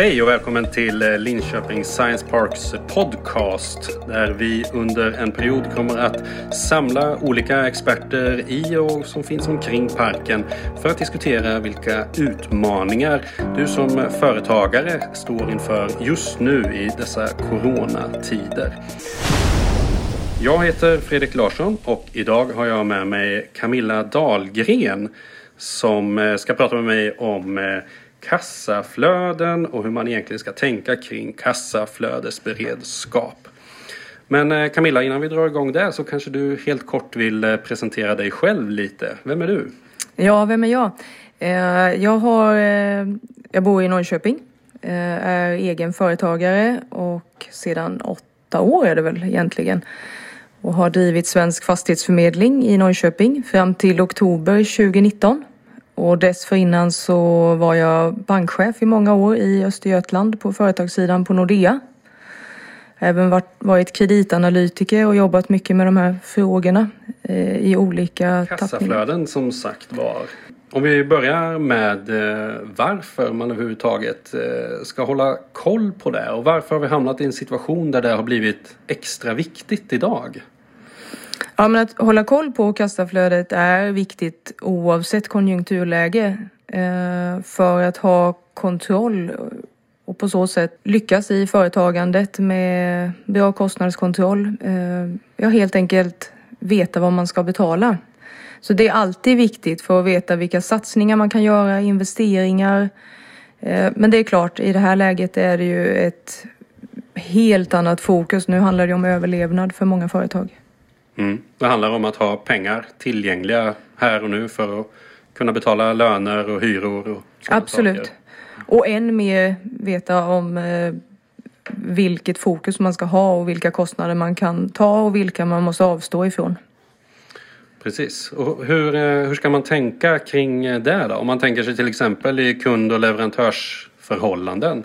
Hej och välkommen till eh, Linköping Science Parks podcast där vi under en period kommer att samla olika experter i och som finns omkring parken för att diskutera vilka utmaningar du som företagare står inför just nu i dessa coronatider. Jag heter Fredrik Larsson och idag har jag med mig Camilla Dahlgren som eh, ska prata med mig om eh, kassaflöden och hur man egentligen ska tänka kring kassaflödesberedskap. Men eh, Camilla, innan vi drar igång där så kanske du helt kort vill eh, presentera dig själv lite. Vem är du? Ja, vem är jag? Eh, jag, har, jag bor i Norrköping, är egen företagare och sedan åtta år är det väl egentligen och har drivit Svensk Fastighetsförmedling i Norrköping fram till oktober 2019. Och dessförinnan så var jag bankchef i många år i Östergötland på företagssidan på Nordea. Även varit, varit kreditanalytiker och jobbat mycket med de här frågorna eh, i olika Kassaflöden tappningar. som sagt var. Om vi börjar med eh, varför man överhuvudtaget eh, ska hålla koll på det och varför har vi hamnat i en situation där det har blivit extra viktigt idag? Ja, men att hålla koll på kassaflödet är viktigt oavsett konjunkturläge eh, för att ha kontroll och på så sätt lyckas i företagandet med bra kostnadskontroll. Eh, ja, helt enkelt veta vad man ska betala. Så det är alltid viktigt för att veta vilka satsningar man kan göra, investeringar. Eh, men det är klart, i det här läget är det ju ett helt annat fokus. Nu handlar det om överlevnad för många företag. Mm. Det handlar om att ha pengar tillgängliga här och nu för att kunna betala löner och hyror och Absolut. Saker. Och än mer veta om eh, vilket fokus man ska ha och vilka kostnader man kan ta och vilka man måste avstå ifrån. Precis. Och hur, eh, hur ska man tänka kring det då? Om man tänker sig till exempel i kund och leverantörsförhållanden.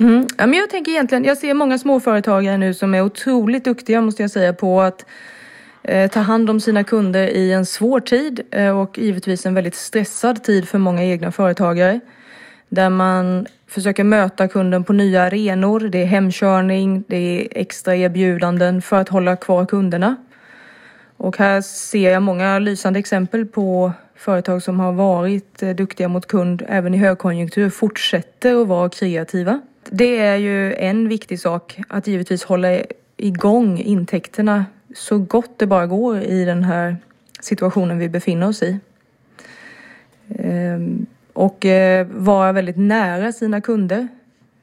Mm. Ja, men jag tänker egentligen, jag ser många småföretagare nu som är otroligt duktiga måste jag säga på att eh, Eh, ta hand om sina kunder i en svår tid eh, och givetvis en väldigt stressad tid för många egna företagare. Där man försöker möta kunden på nya arenor. Det är hemkörning, det är extra erbjudanden för att hålla kvar kunderna. Och här ser jag många lysande exempel på företag som har varit eh, duktiga mot kund även i högkonjunktur fortsätter att vara kreativa. Det är ju en viktig sak att givetvis hålla igång intäkterna så gott det bara går i den här situationen vi befinner oss i. Ehm, och eh, vara väldigt nära sina kunder.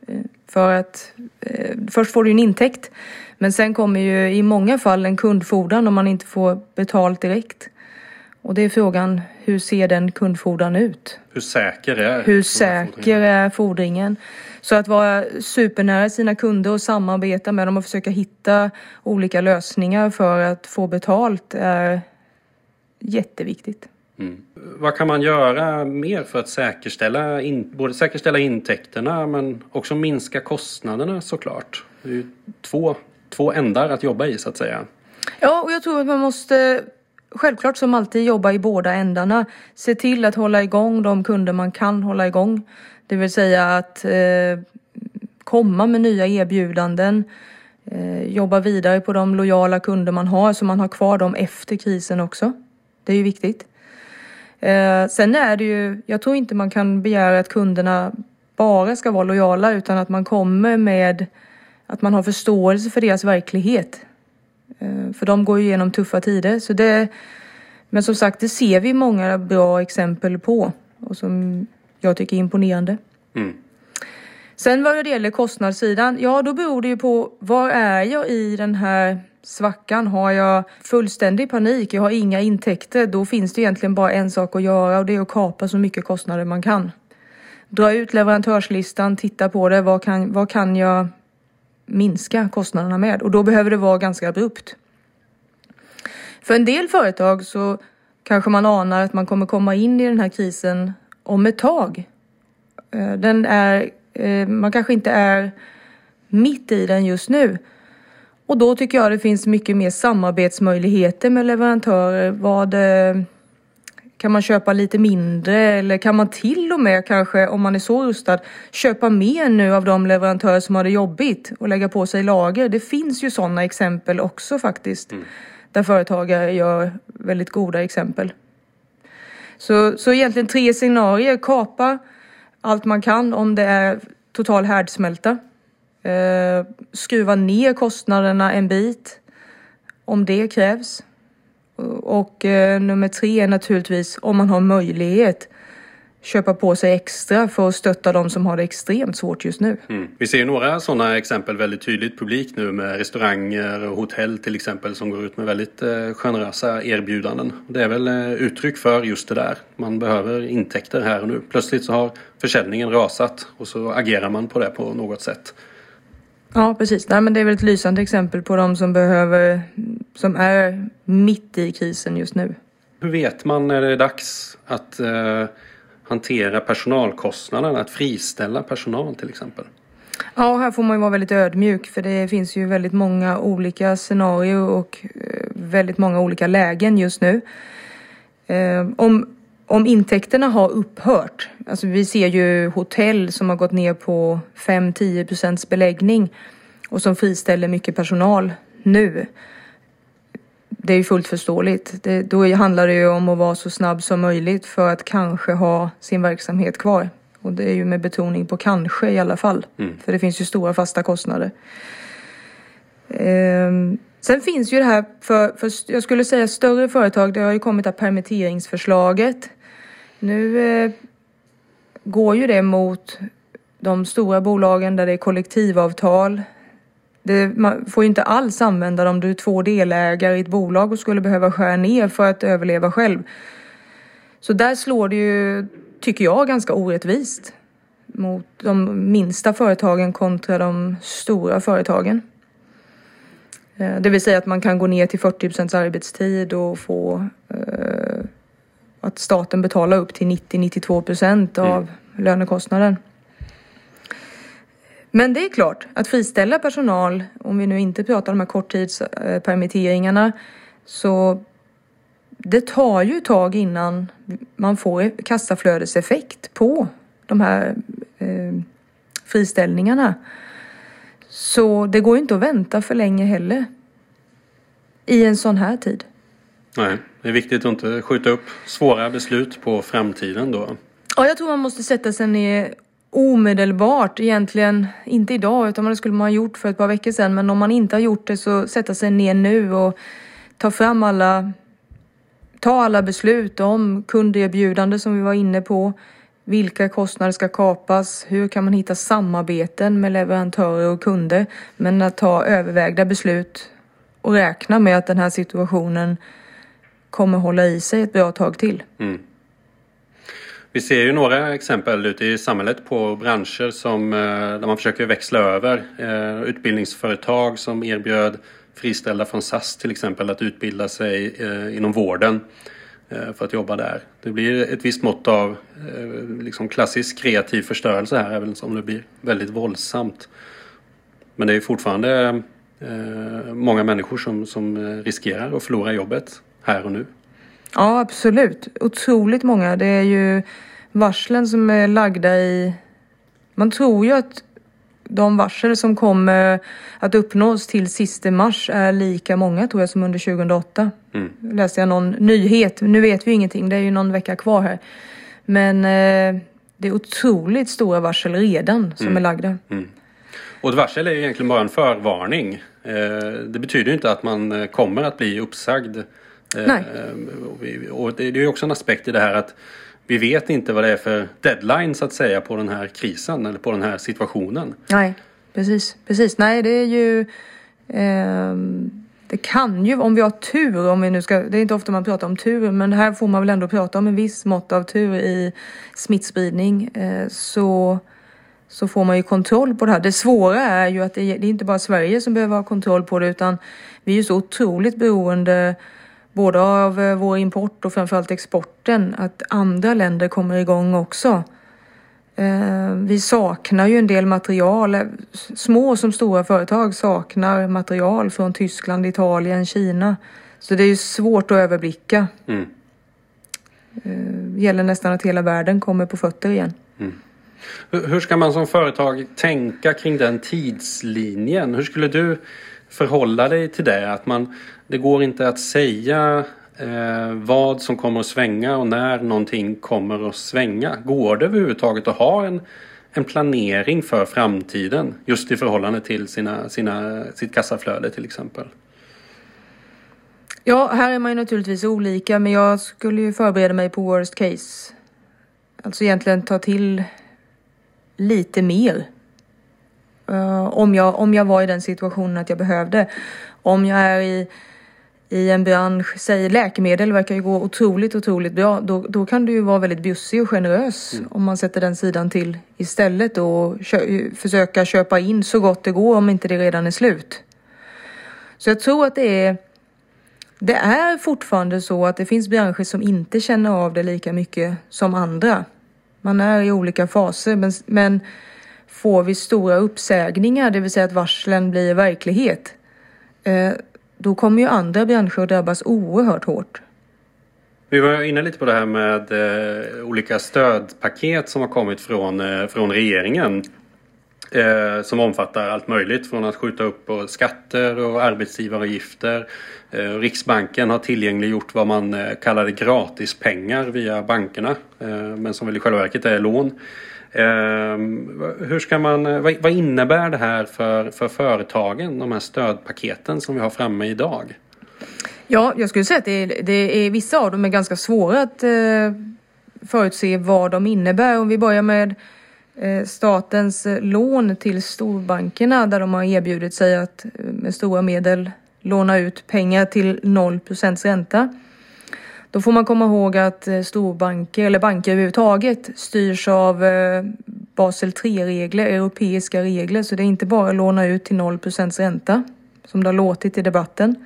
Eh, för att eh, först får du en intäkt men sen kommer ju i många fall en kundfordran om man inte får betalt direkt. Och det är frågan, hur ser den kundfordran ut? Hur säker är Hur säker är fordringen? Så att vara supernära sina kunder och samarbeta med dem och försöka hitta olika lösningar för att få betalt är jätteviktigt. Mm. Vad kan man göra mer för att säkerställa, in, både säkerställa intäkterna men också minska kostnaderna såklart? Det är ju två två ändar att jobba i så att säga. Ja, och jag tror att man måste självklart som alltid jobba i båda ändarna. Se till att hålla igång de kunder man kan hålla igång. Det vill säga att eh, komma med nya erbjudanden. Eh, jobba vidare på de lojala kunder man har så man har kvar dem efter krisen också. Det är ju viktigt. Eh, sen är det ju, jag tror inte man kan begära att kunderna bara ska vara lojala utan att man kommer med att man har förståelse för deras verklighet. Eh, för de går ju igenom tuffa tider. Så det, men som sagt, det ser vi många bra exempel på och som jag tycker är imponerande. Mm. Sen vad det gäller kostnadssidan, ja då beror det ju på var är jag i den här svackan? Har jag fullständig panik, jag har inga intäkter, då finns det egentligen bara en sak att göra och det är att kapa så mycket kostnader man kan. Dra ut leverantörslistan, titta på det, vad kan, vad kan jag minska kostnaderna med och då behöver det vara ganska abrupt. För en del företag så kanske man anar att man kommer komma in i den här krisen om ett tag. Eh, den är, eh, man kanske inte är mitt i den just nu. Och då tycker jag det finns mycket mer samarbetsmöjligheter med leverantörer vad eh, kan man köpa lite mindre eller kan man till och med kanske om man är så rustad köpa mer nu av de leverantörer som har det jobbigt och lägga på sig lager? Det finns ju sådana exempel också faktiskt. Mm. Där företagare gör väldigt goda exempel. Så, så egentligen tre scenarier. Kapa allt man kan om det är total härdsmälta. Eh, skruva ner kostnaderna en bit om det krävs. Och eh, nummer tre är naturligtvis om man har möjlighet köpa på sig extra för att stötta de som har det extremt svårt just nu. Mm. Vi ser ju några sådana exempel väldigt tydligt publikt nu med restauranger och hotell till exempel som går ut med väldigt eh, generösa erbjudanden. Det är väl eh, uttryck för just det där. Man behöver intäkter här och nu. Plötsligt så har försäljningen rasat och så agerar man på det på något sätt. Ja, precis. Nej, men det är väl ett lysande exempel på de som behöver, som är mitt i krisen just nu. Hur vet man när det är dags att eh, hantera personalkostnaderna, att friställa personal till exempel? Ja, här får man ju vara väldigt ödmjuk för det finns ju väldigt många olika scenarier och eh, väldigt många olika lägen just nu. Eh, om, om intäkterna har upphört, alltså vi ser ju hotell som har gått ner på 5-10 procents beläggning och som friställer mycket personal nu det är ju fullt förståeligt. Det, då handlar det ju om att vara så snabb som möjligt för att kanske ha sin verksamhet kvar. Och det är ju med betoning på kanske i alla fall. Mm. För det finns ju stora fasta kostnader. Ehm, sen finns ju det här för, för, jag skulle säga större företag. Det har ju kommit att permitteringsförslaget. Nu eh, går ju det mot de stora bolagen där det är kollektivavtal. Det, man får ju inte alls använda det om du är två delägare i ett bolag och skulle behöva skära ner för att överleva själv. Så där slår det ju, tycker jag, ganska orättvist mot de minsta företagen kontra de stora företagen. Eh, det vill säga att man kan gå ner till 40 arbetstid och få eh, att staten betalar upp till 90-92 procent av mm. lönekostnaden. Men det är klart, att friställa personal, om vi nu inte pratar om de här korttidspermitteringarna, så det tar ju ett tag innan man får kassaflödeseffekt på de här eh, friställningarna. Så det går inte att vänta för länge heller. I en sån här tid. Nej, det är viktigt att inte skjuta upp svåra beslut på framtiden då. Ja, jag tror man måste sätta sig ner omedelbart egentligen, inte idag utan det skulle man ha gjort för ett par veckor sedan men om man inte har gjort det så sätta sig ner nu och ta fram alla ta alla beslut om kunderbjudande som vi var inne på. Vilka kostnader ska kapas? Hur kan man hitta samarbeten med leverantörer och kunder? Men att ta övervägda beslut och räkna med att den här situationen kommer hålla i sig ett bra tag till. Mm. Vi ser ju några exempel ute i samhället på branscher som, eh, där man försöker växla över. Eh, utbildningsföretag som erbjöd friställda från SAS till exempel att utbilda sig eh, inom vården för att jobba där. Det blir ett visst mått av liksom klassisk kreativ förstörelse här även om det blir väldigt våldsamt. Men det är fortfarande många människor som, som riskerar att förlora jobbet här och nu. Ja, absolut. Otroligt många. Det är ju varslen som är lagda i... Man tror ju att de varsel som kommer att uppnås till sista mars är lika många tror jag som under 2008. Mm. Läste jag någon nyhet. Nu vet vi ingenting, det är ju någon vecka kvar här. Men eh, det är otroligt stora varsel redan som mm. är lagda. Mm. Och ett varsel är ju egentligen bara en förvarning. Eh, det betyder ju inte att man eh, kommer att bli uppsagd. Nej. och det är ju också en aspekt i det här att vi vet inte vad det är för deadline så att säga på den här krisen eller på den här situationen. Nej, precis. precis. Nej, det är ju... Eh, det kan ju, om vi har tur, om vi nu ska, det är inte ofta man pratar om tur, men här får man väl ändå prata om en viss mått av tur i smittspridning. Eh, så, så får man ju kontroll på det här. Det svåra är ju att det, det är inte bara Sverige som behöver ha kontroll på det, utan vi är ju så otroligt beroende både av eh, vår import och framförallt exporten, att andra länder kommer igång också. Eh, vi saknar ju en del material. Små som stora företag saknar material från Tyskland, Italien, Kina. Så det är ju svårt att överblicka. Mm. eh, gäller nästan att hela världen kommer på fötter igen. Mm. Hur ska man som företag tänka kring den tidslinjen? Hur skulle du förhålla dig till det? Att man, det går inte att säga eh, vad som kommer att svänga och när någonting kommer att svänga. Går det överhuvudtaget att ha en, en planering för framtiden just i förhållande till sina, sina, sitt kassaflöde till exempel? Ja, här är man ju naturligtvis olika men jag skulle ju förbereda mig på worst case. Alltså egentligen ta till lite mer. Uh, om, jag, om jag var i den situationen att jag behövde. Om jag är i, i en bransch, säg läkemedel verkar ju gå otroligt, otroligt bra. Då, då kan du ju vara väldigt bjussig och generös mm. om man sätter den sidan till istället och kö försöka köpa in så gott det går om inte det redan är slut. Så jag tror att det är det är fortfarande så att det finns branscher som inte känner av det lika mycket som andra. Man är i olika faser men, men får vi stora uppsägningar, det vill säga att varslen blir verklighet, eh, då kommer ju andra branscher att drabbas oerhört hårt. Vi var inne lite på det här med eh, olika stödpaket som har kommit från, eh, från regeringen. Eh, som omfattar allt möjligt från att skjuta upp på skatter och arbetsgivaravgifter. Eh, Riksbanken har tillgängliggjort vad man eh, kallade gratispengar via bankerna eh, men som väl i själva verket är lån. Ehm, hur ska man, eh, vad, innebär det här för, för företagen, de här stödpaketen som vi har framme idag? Ja, jag skulle säga att det är, det är vissa av dem är ganska svåra att eh, förutse vad de innebär. Om vi börjar med eh, statens lån till storbankerna där de har erbjudit sig att med stora medel låna ut pengar till 0 procents ränta. Då får man komma ihåg att eh, storbanker eller banker överhuvudtaget styrs av eh, Basel 3-regler, europeiska regler. Så det är inte bara att låna ut till 0 ränta som det har låtit i debatten.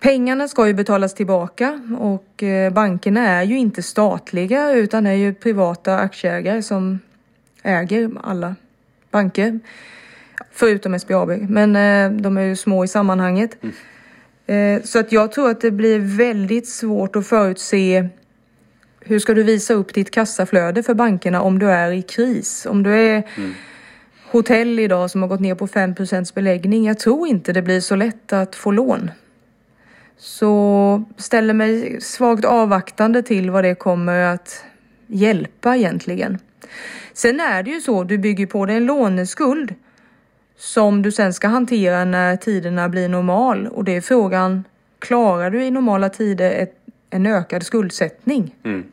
Pengarna ska ju betalas tillbaka och eh, bankerna är ju inte statliga utan är ju privata aktieägare som äger alla banker. Förutom SBAB, men de är ju små i sammanhanget. Mm. Eh, så att jag tror att det blir väldigt svårt att förutse hur ska du visa upp ditt kassaflöde för bankerna om du är i kris? Om du är mm. hotell idag som har gått ner på 5% beläggning. Jag tror inte det blir så lätt att få lån. Så ställer mig svagt avvaktande till vad det kommer att hjälpa egentligen. Sen är det ju så, du bygger på dig en låneskuld som du sen ska hantera när tiderna blir normal och det är frågan, klarar du i normala tider ett, en ökad skuldsättning? Mm.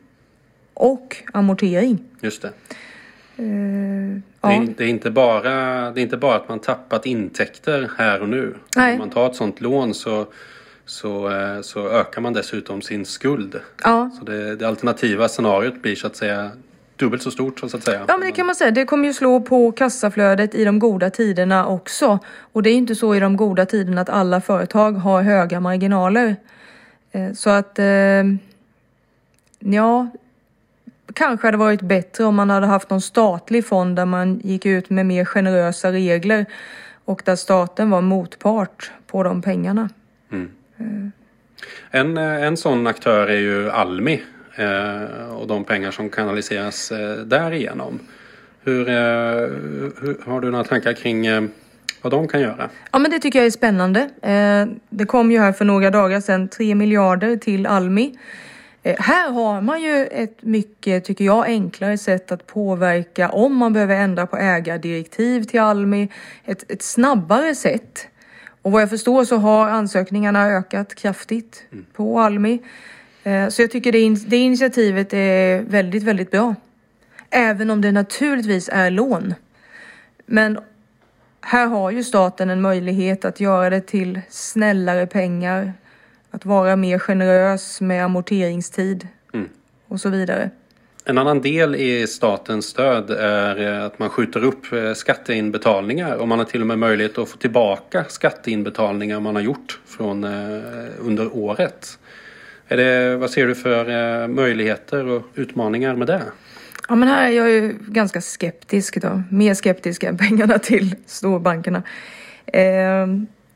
Och amortering. Just det. Uh, det, är, ja. det, är, inte bara, det är inte bara att man tappat intäkter här och nu. Nej. Om man tar ett sånt lån så, så, eh, så ökar man dessutom sin skuld. Ja. Så det, det alternativa scenariot blir så att säga dubbelt så stort så att säga. Ja men det kan man säga. Det kommer ju slå på kassaflödet i de goda tiderna också. Och det är inte så i de goda tiderna att alla företag har höga marginaler. Eh, så att eh, ja, kanske hade varit bättre om man hade haft någon statlig fond där man gick ut med mer generösa regler och där staten var motpart på de pengarna. Mm. En, en sån aktör är ju Almi Eh, och de pengar som kanaliseras eh, därigenom. Hur, eh, hur, har du några tankar kring vad de kan göra? Ja men det tycker jag är spännande. Det kom ju här för några dagar sedan 3 miljarder till Almi. Här har man ju ett mycket, tycker jag, enklare sätt att påverka om man behöver ändra på ägardirektiv till Almi. Ett, ett snabbare sätt. Och vad jag förstår så har ansökningarna ökat kraftigt mm. på Almi. Eh, så jag tycker det, det initiativet är väldigt, väldigt bra. Även om det naturligtvis är lån. Men här har ju staten en möjlighet att göra det till snällare pengar. Att vara mer generös med amorteringstid mm. och så vidare. En annan del i statens stöd är att man skjuter upp eh, skatteinbetalningar och man har till och med möjlighet att få tillbaka skatteinbetalningar man har gjort från eh, under året. Är det, vad ser du för eh, möjligheter och utmaningar med det? Ja, men här är jag ju ganska skeptisk då. Mer skeptisk än pengarna till storbankerna. Eh,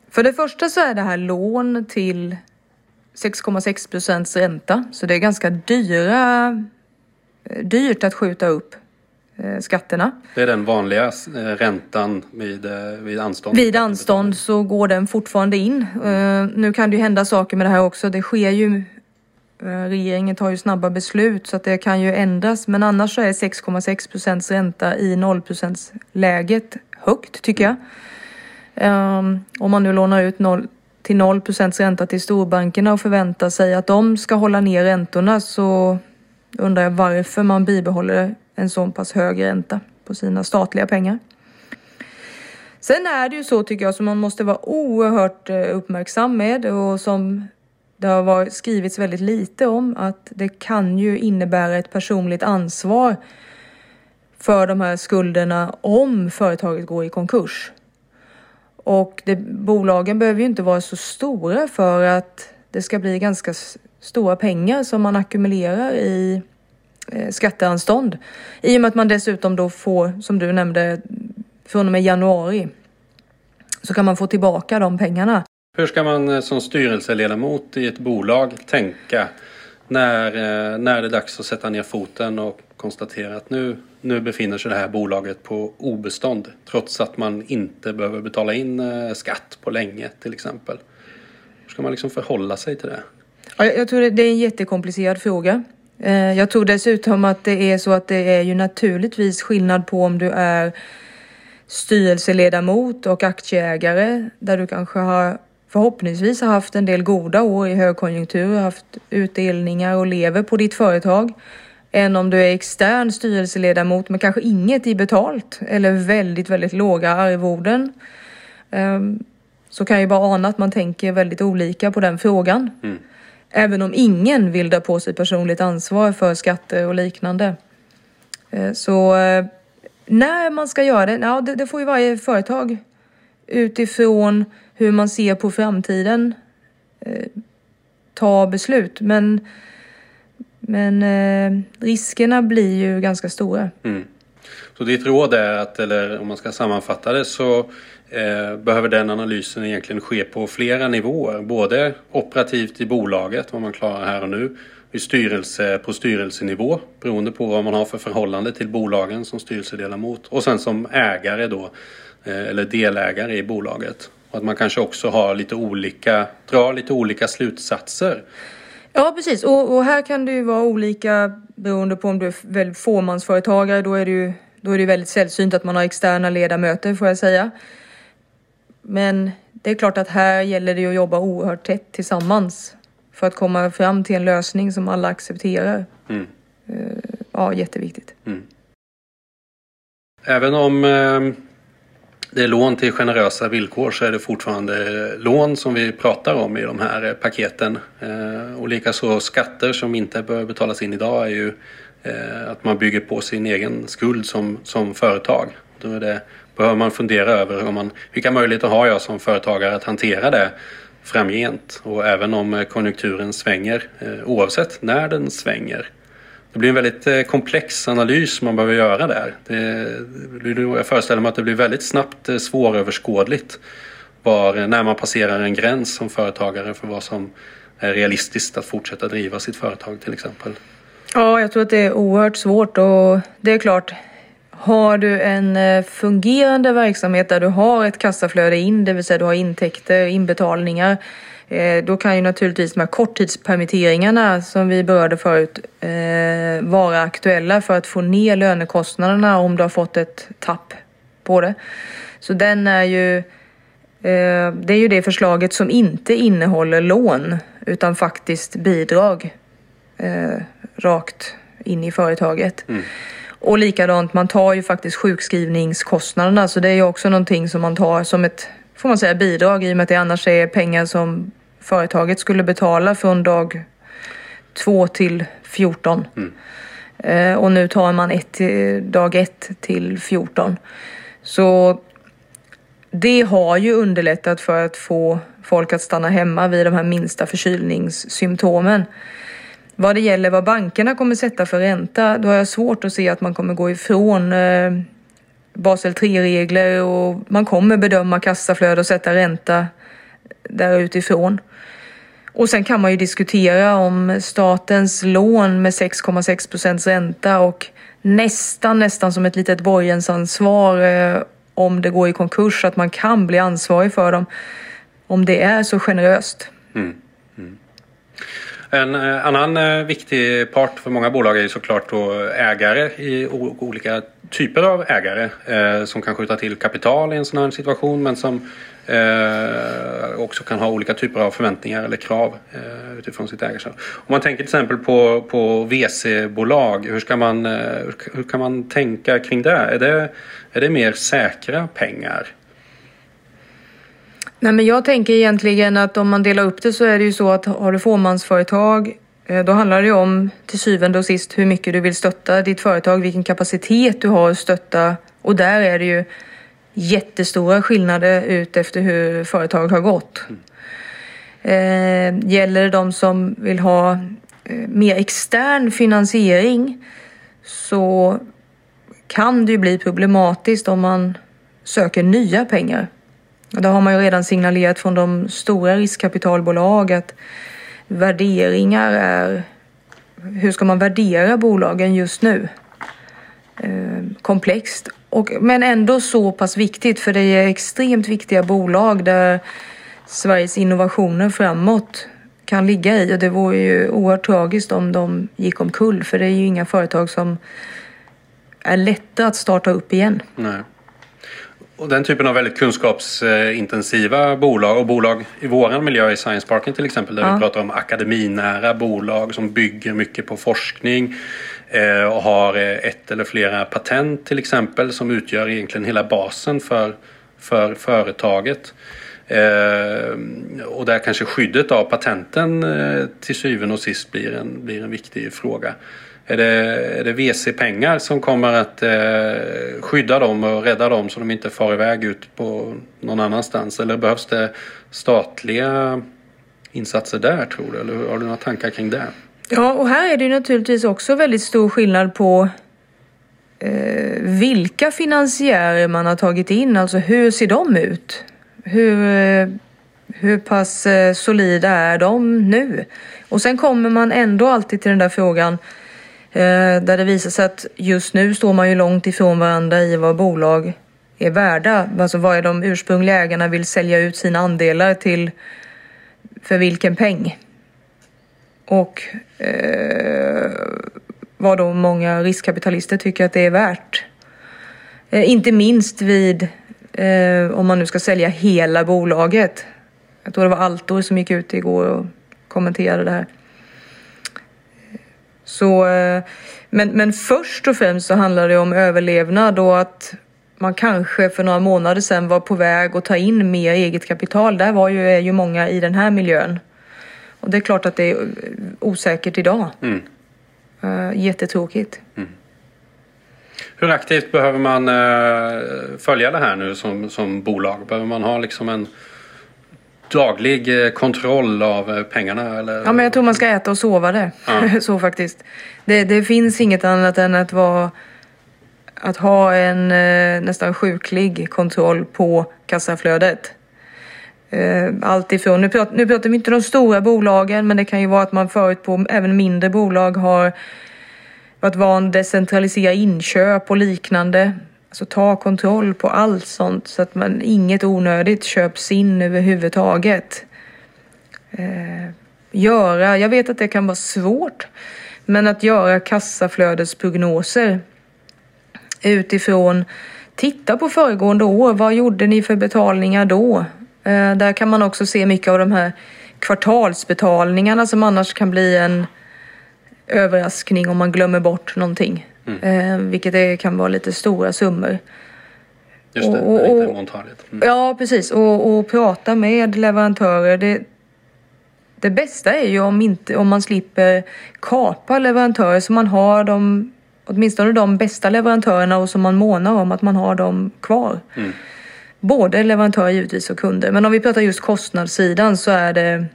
för det första så är det här lån till 6,6 procents ränta. Så det är ganska dyra, dyrt att skjuta upp eh, skatterna. Det är den vanliga eh, räntan vid, eh, vid anstånd? Vid anstånd så går den fortfarande in. Nu kan det ju hända saker med det här också. Det sker ju Eh, regeringen tar ju snabba beslut så att det kan ju ändras. Men annars så är 6,6 procents ränta i 0% läget högt tycker jag. Ehm, om man nu lånar ut 0, till 0 procents ränta till storbankerna och förväntar sig att de ska hålla ner räntorna så undrar jag varför man bibehåller en så pass hög ränta på sina statliga pengar. Sen är det ju så tycker jag som man måste vara oerhört eh, uppmärksam med och som det har varit, skrivits väldigt lite om att det kan ju innebära ett personligt ansvar för de här skulderna om företaget går i konkurs. Och det, bolagen behöver ju inte vara så stora för att det ska bli ganska stora pengar som man ackumulerar i eh, skatteanstånd. I och med att man dessutom då får, som du nämnde, från och med januari så kan man få tillbaka de pengarna. Hur ska man eh, som styrelseledamot i ett bolag tänka när, eh, när det är dags att sätta ner foten och konstatera att nu, nu befinner sig det här bolaget på obestånd trots att man inte behöver betala in eh, skatt på länge till exempel. Hur ska man liksom förhålla sig till det? Jag tror det är en jättekomplicerad fråga. Jag tror dessutom att det är så att det är ju naturligtvis skillnad på om du är styrelseledamot och aktieägare där du kanske har förhoppningsvis har haft en del goda år i högkonjunktur, haft utdelningar och lever på ditt företag än om du är extern styrelseledamot med kanske inget i betalt eller väldigt, väldigt låga arvoden. Um, så kan jag bara ana att man tänker väldigt olika på den frågan. Mm. Även om ingen vill dra på sig personligt ansvar för skatter och liknande. Uh, så uh, när man ska göra det, ja, det, det får ju varje företag utifrån hur man ser på framtiden eh, ta beslut. Men, men eh, riskerna blir ju ganska stora. Mm. Så ditt råd är att, eller om man ska sammanfatta det så eh, behöver den analysen egentligen ske på flera nivåer. Både operativt i bolaget, vad man klarar här och nu, i styrelse, på styrelsenivå beroende på vad man har för förhållande till bolagen som styrelseledamot och sen som ägare då eh, eller delägare i bolaget. Och att man kanske också har lite olika, drar lite olika slutsatser. Ja, precis. Och, och, här kan det ju vara olika beroende på om du är väl fåmansföretagare. Då är det ju då är det väldigt sällsynt att man har externa ledamöter får jag säga. Men det är klart att här gäller det att jobba oerhört tätt tillsammans för att komma fram till en lösning som alla accepterar. Mm. Eh, ja, jätteviktigt. Mm. Även om eh, det är lån till generösa villkor så är det fortfarande lån som vi pratar om i de här eh, paketen. Eh, och likaså skatter som inte behöver betalas in idag är ju eh, att man bygger på sin egen skuld som, som företag. Då är det, behöver man fundera över om man, vilka möjligheter har jag som företagare att hantera det framgent och även om konjunkturen svänger oavsett när den svänger det blir en väldigt eh, komplex analys man behöver göra där. Det, jag föreställer mig att det blir väldigt snabbt eh, svåröverskådligt var, eh, när man passerar en gräns som företagare för vad som är realistiskt att fortsätta driva sitt företag till exempel. Ja, jag tror att det är oerhört svårt och det är klart, har du en fungerande verksamhet där du har ett kassaflöde in, det vill säga du har intäkter, inbetalningar, då kan ju naturligtvis de här korttidspermitteringarna som vi berörde förut eh, vara aktuella för att få ner lönekostnaderna om du har fått ett tapp på det. Så den är ju eh, det är ju det förslaget som inte innehåller lån utan faktiskt bidrag rakt in i företaget. Mm. Och likadant, man tar ju faktiskt sjukskrivningskostnaderna så det är ju också någonting som man tar som ett får man säga bidrag i och med att det annars är pengar som företaget skulle betala från dag 2 till 14. Mm. Eh, och nu tar man ett, dag 1 till 14. Så det har ju underlättat för att få folk att stanna hemma vid de här minsta förkylningssymptomen. Vad det gäller vad bankerna kommer sätta för ränta, då har jag svårt att se att man kommer gå ifrån eh, Basel 3-regler och man kommer bedöma kassaflöde och sätta ränta där utifrån. Och sen kan man ju diskutera om statens lån med 6,6 procents ränta och nästan, nästan som ett litet borgensansvar eh, om det går i konkurs, att man kan bli ansvarig för dem. Om det är så generöst. Mm. Mm. En eh, annan eh, viktig part för många bolag är såklart då ägare i olika typer av ägare eh, som kan skjuta till kapital i en sån här situation men som eh, också kan ha olika typer av förväntningar eller krav eh, utifrån sitt ägarskap. Om man tänker till exempel på, på VC-bolag, hur, ska man, eh, hur kan man tänka kring det? Är, det? är det mer säkra pengar? Nej, men jag tänker egentligen att om man delar upp det så är det ju så att har du fåmansföretag då handlar det om till syvende och sist hur mycket du vill stötta ditt företag, vilken kapacitet du har att stötta och där är det ju jättestora skillnader ut efter hur företaget har gått. Eh, gäller det de som vill ha eh, mer extern finansiering så kan det ju bli problematiskt om man söker nya pengar. Det har man ju redan signalerat från de stora riskkapitalbolag att värderingar är... Hur ska man värdera bolagen just nu? Eh, komplext. Och, men ändå så pass viktigt för det är extremt viktiga bolag där Sveriges innovationer framåt kan ligga i. Och det vore ju oerhört tragiskt om de gick omkull för det är ju inga företag som är lätta att starta upp igen. Nej. Och den typen av väldigt kunskapsintensiva bolag och bolag i våran miljö i Science Parken till exempel där ja. vi pratar om akademinära bolag som bygger mycket på forskning eh, och har eh, ett eller flera patent till exempel som utgör egentligen hela basen för, för företaget. Eh, och där kanske skyddet av patenten till syvende och sist blir en, blir en viktig fråga. Är det, är det VC-pengar som kommer att eh, skydda dem och rädda dem så de inte far iväg ut på någon annanstans? Eller behövs det statliga insatser där tror du? Eller har du några tankar kring det? Ja, och här är det naturligtvis också väldigt stor skillnad på eh, vilka finansiärer man har tagit in. Alltså hur ser de ut? Hur, eh, hur pass eh, solida är de nu? Och sen kommer man ändå alltid till den där frågan Eh, Eh, där det visar sig att just nu står man ju långt ifrån varandra i vad bolag är värda. Alltså vad är de ursprungliga ägarna vill sälja ut sina andelar till för vilken peng. Och eh, vad då många riskkapitalister tycker att det är värt. Eh, inte minst vid eh, om man nu ska sälja hela bolaget. Jag tror det var Altor som gick ut igår och kommenterade det här. Så, eh, men, men först och främst så handlar det om överlevnad och att man kanske för några månader sedan var på väg att ta in mer eget kapital. Där var ju, är ju många i den här miljön. Och det är klart att det är osäkert idag. Mm. Uh, jättetråkigt. Mm. Hur aktivt behöver man uh, följa det här nu som, som bolag? Behöver man ha liksom en daglig eh, kontroll av eh, pengarna? Eller? Ja, men jag tror man ska äta och sova det. Ja. så faktiskt. Det, det, finns inget annat än att vara att ha en eh, nästan sjuklig kontroll på kassaflödet. Allt ifrån, nu pratar, nu pratar vi inte om de stora bolagen men det kan ju vara att man förut på även mindre bolag har varit van att decentralisera inköp och liknande. Alltså ta kontroll på allt sånt så att man inget onödigt köps in överhuvudtaget. Eh, göra, jag vet att det kan vara svårt, men att göra kassaflödesprognoser utifrån titta på föregående år. Vad gjorde ni för betalningar då? Eh, där kan man också se mycket av de här kvartalsbetalningarna som annars kan bli en överraskning om man glömmer bort någonting. Mm. Eh, vilket är, kan vara lite stora summor. Just det, och, och, och mm. Ja, precis. Och, och prata med leverantörer. Det, det bästa är ju om, inte, om man slipper kapa leverantörer så man har de, åtminstone de bästa leverantörerna och som man månar om att man har dem kvar. Mm. Både leverantörer givetvis och kunder. Men om vi pratar just kostnadssidan så är det,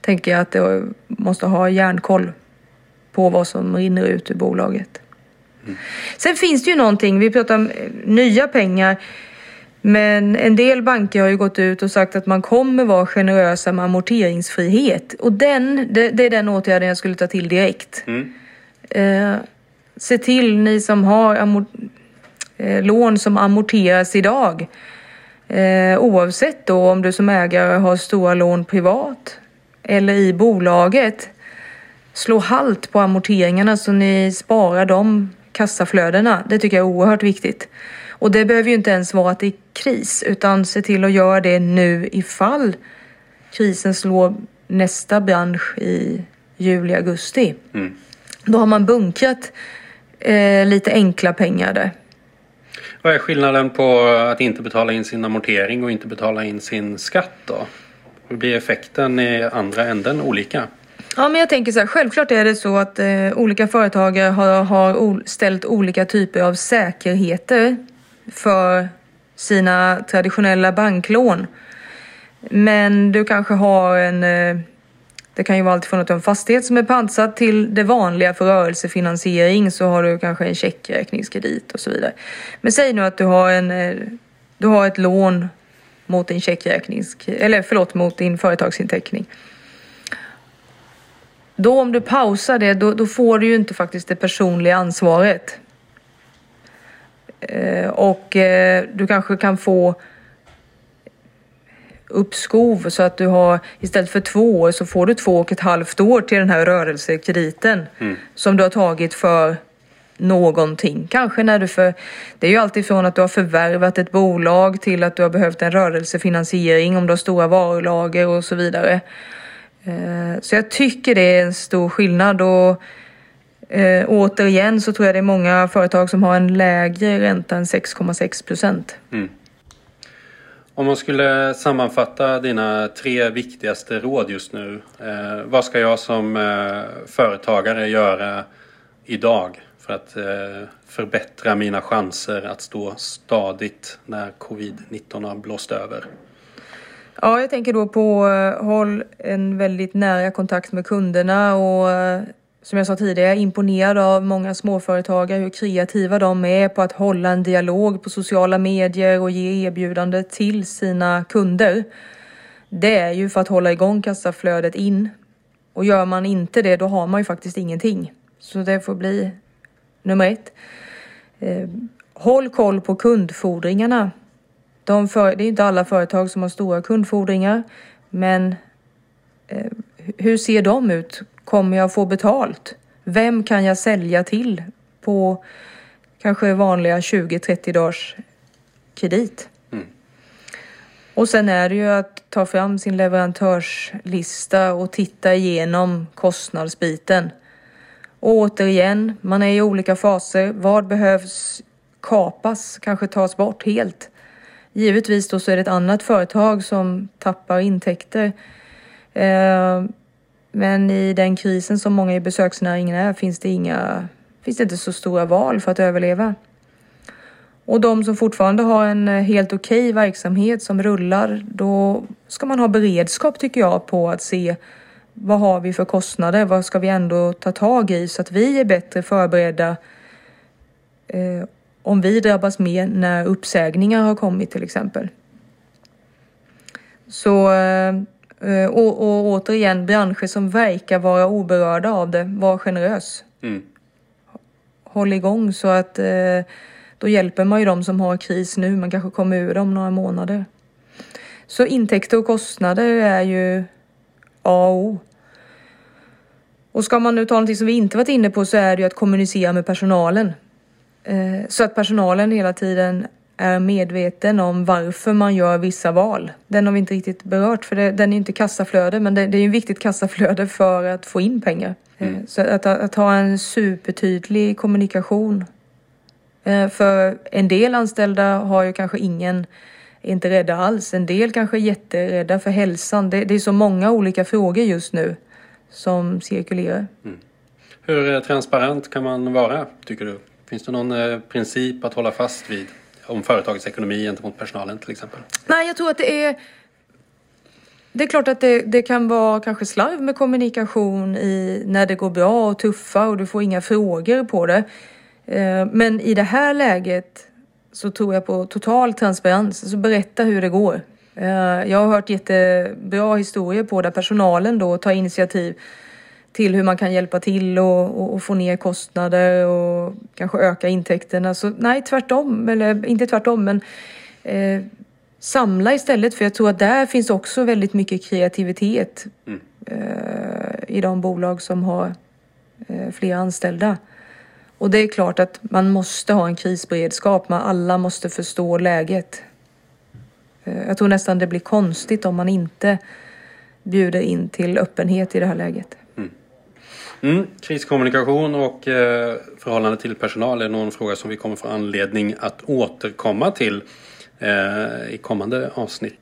tänker jag att det måste ha järnkoll på vad som rinner ut ur bolaget. Sen finns det ju någonting, vi pratar om nya pengar. Men en del banker har ju gått ut och sagt att man kommer vara generösa med amorteringsfrihet. Och den, det, det är den åtgärden jag skulle ta till direkt. Mm. Eh, se till, ni som har amor eh, lån som amorteras idag. Eh, oavsett då om du som ägare har stora lån privat eller i bolaget. Slå halt på amorteringarna så ni sparar de kassaflödena. Det tycker jag är oerhört viktigt. Och det behöver ju inte ens vara att det är kris utan se till att göra det nu ifall krisen slår nästa bransch i juli, augusti. Mm. Då har man bunkrat eh, lite enkla pengar där. Vad är skillnaden på att inte betala in sin amortering och inte betala in sin skatt då? Hur blir effekten i andra änden olika? Ja, men jag tänker så här, självklart är det så att eh, olika företagare har, har ställt olika typer av säkerheter för sina traditionella banklån. Men du kanske har en eh, det kan ju vara alltifrån att du har en fastighet som är pantsatt till det vanliga för rörelsefinansiering så har du kanske en checkräkningskredit och så vidare. Men säg nu att du har, en, eh, du har ett lån mot din checkräknings, eller förlåt, mot din företagsinteckning. Då om du pausar det, då, då får du ju inte faktiskt det personliga ansvaret. Eh, och eh, du kanske kan få uppskov så att du har istället för två år så får du två och ett halvt år till den här rörelsekrediten mm. som du har tagit för någonting. Kanske när du för... Det är ju alltid från att du har förvärvat ett bolag till att du har behövt en rörelsefinansiering om du har stora varulager och så vidare. Eh, så jag tycker det är en stor skillnad och eh, återigen så tror jag det är många företag som har en lägre ränta än 6,6 procent. Mm. Om man skulle sammanfatta dina tre viktigaste råd just nu. Eh, vad ska jag som eh, företagare göra idag för att eh, förbättra mina chanser att stå stadigt när covid-19 har blåst över? Ja, jag tänker då på eh, håll en väldigt nära kontakt med kunderna och eh, som jag sa tidigare, imponerad av många småföretagare, hur kreativa de är på att hålla en dialog på sociala medier och ge erbjudande till sina kunder. Det är ju för att hålla igång kassaflödet in. Och gör man inte det, då har man ju faktiskt ingenting. Så det får bli nummer ett. Eh, håll koll på kundfordringarna. De för, det är inte alla företag som har stora kundfordringar, men eh, hur ser de ut? Kommer jag få betalt? Vem kan jag sälja till på kanske vanliga 20-30 dagars kredit? Mm. Och sen är det ju att ta fram sin leverantörslista och titta igenom kostnadsbiten. Och återigen, man är i olika faser. Vad behövs kapas, kanske tas bort helt? Givetvis då så är det ett annat företag som tappar intäkter. Eh, men i den krisen som många i besöksnäringen är finns det, inga, finns det inte så stora val för att överleva. Och de som fortfarande har en eh, helt okej okay verksamhet som rullar, då ska man ha beredskap tycker jag på att se vad har vi för kostnader? Vad ska vi ändå ta tag i så att vi är bättre förberedda eh, om vi drabbas mer när uppsägningar har kommit till exempel. Så eh, och, och återigen, branscher som verkar vara oberörda av det, var generös. Mm. Håll igång så att eh, då hjälper man ju de som har kris nu, men kanske kommer ur om några månader. Så intäkter och kostnader är ju A och O. Och ska man nu ta någonting som vi inte varit inne på så är det ju att kommunicera med personalen. Eh, så att personalen hela tiden är medveten om varför man gör vissa val. Den har vi inte riktigt berört för det, den är inte kassaflöde men det, det är ju viktigt kassaflöde för att få in pengar. Mm. Eh, så att, att, ha en supertydlig kommunikation. Eh, för en del anställda har ju kanske ingen, är inte rädda alls. En del kanske är jätterädda för hälsan. Det, det är så många olika frågor just nu som cirkulerar. Mm. Hur transparent kan man vara tycker du? Finns det någon eh, princip att hålla fast vid? om företagets ekonomi gentemot personalen till exempel? Nej, jag tror att det är det är klart att det, det, kan vara kanske slarv med kommunikation i, när det går bra och tuffa och du får inga frågor på det. Eh, men i det här läget så tror jag på total transparens. Så berätta hur det går. Eh, jag har hört jättebra historier på där personalen då tar initiativ till hur man kan hjälpa till och, och, och, få ner kostnader och kanske öka intäkterna. Så nej, tvärtom, eller inte tvärtom, men eh, samla istället. För jag tror att där finns också väldigt mycket kreativitet mm. eh, i de bolag som har eh, fler anställda. Och det är klart att man måste ha en krisberedskap, men alla måste förstå läget. Eh, jag tror nästan det blir konstigt om man inte bjuder in till öppenhet i det här läget. Mm. Kriskommunikation och eh, förhållande till personal är någon fråga som vi kommer få anledning att återkomma till eh, i kommande avsnitt.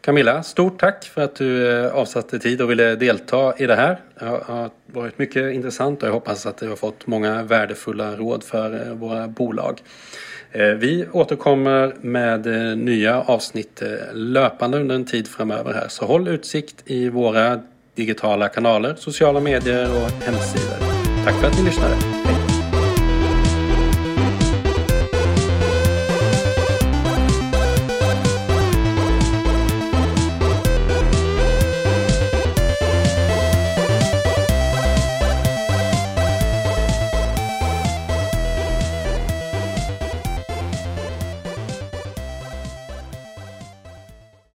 Camilla, stort tack för att du eh, avsatte tid och ville delta i det här. Det har varit mycket intressant och jag hoppas att du har fått många värdefulla råd för eh, våra bolag. Eh, vi återkommer med eh, nya avsnitt eh, löpande under en tid framöver här. Så håll utsikt i våra digitala kanaler, sociala medier och hemsidor. Tack för att ni lyssnade.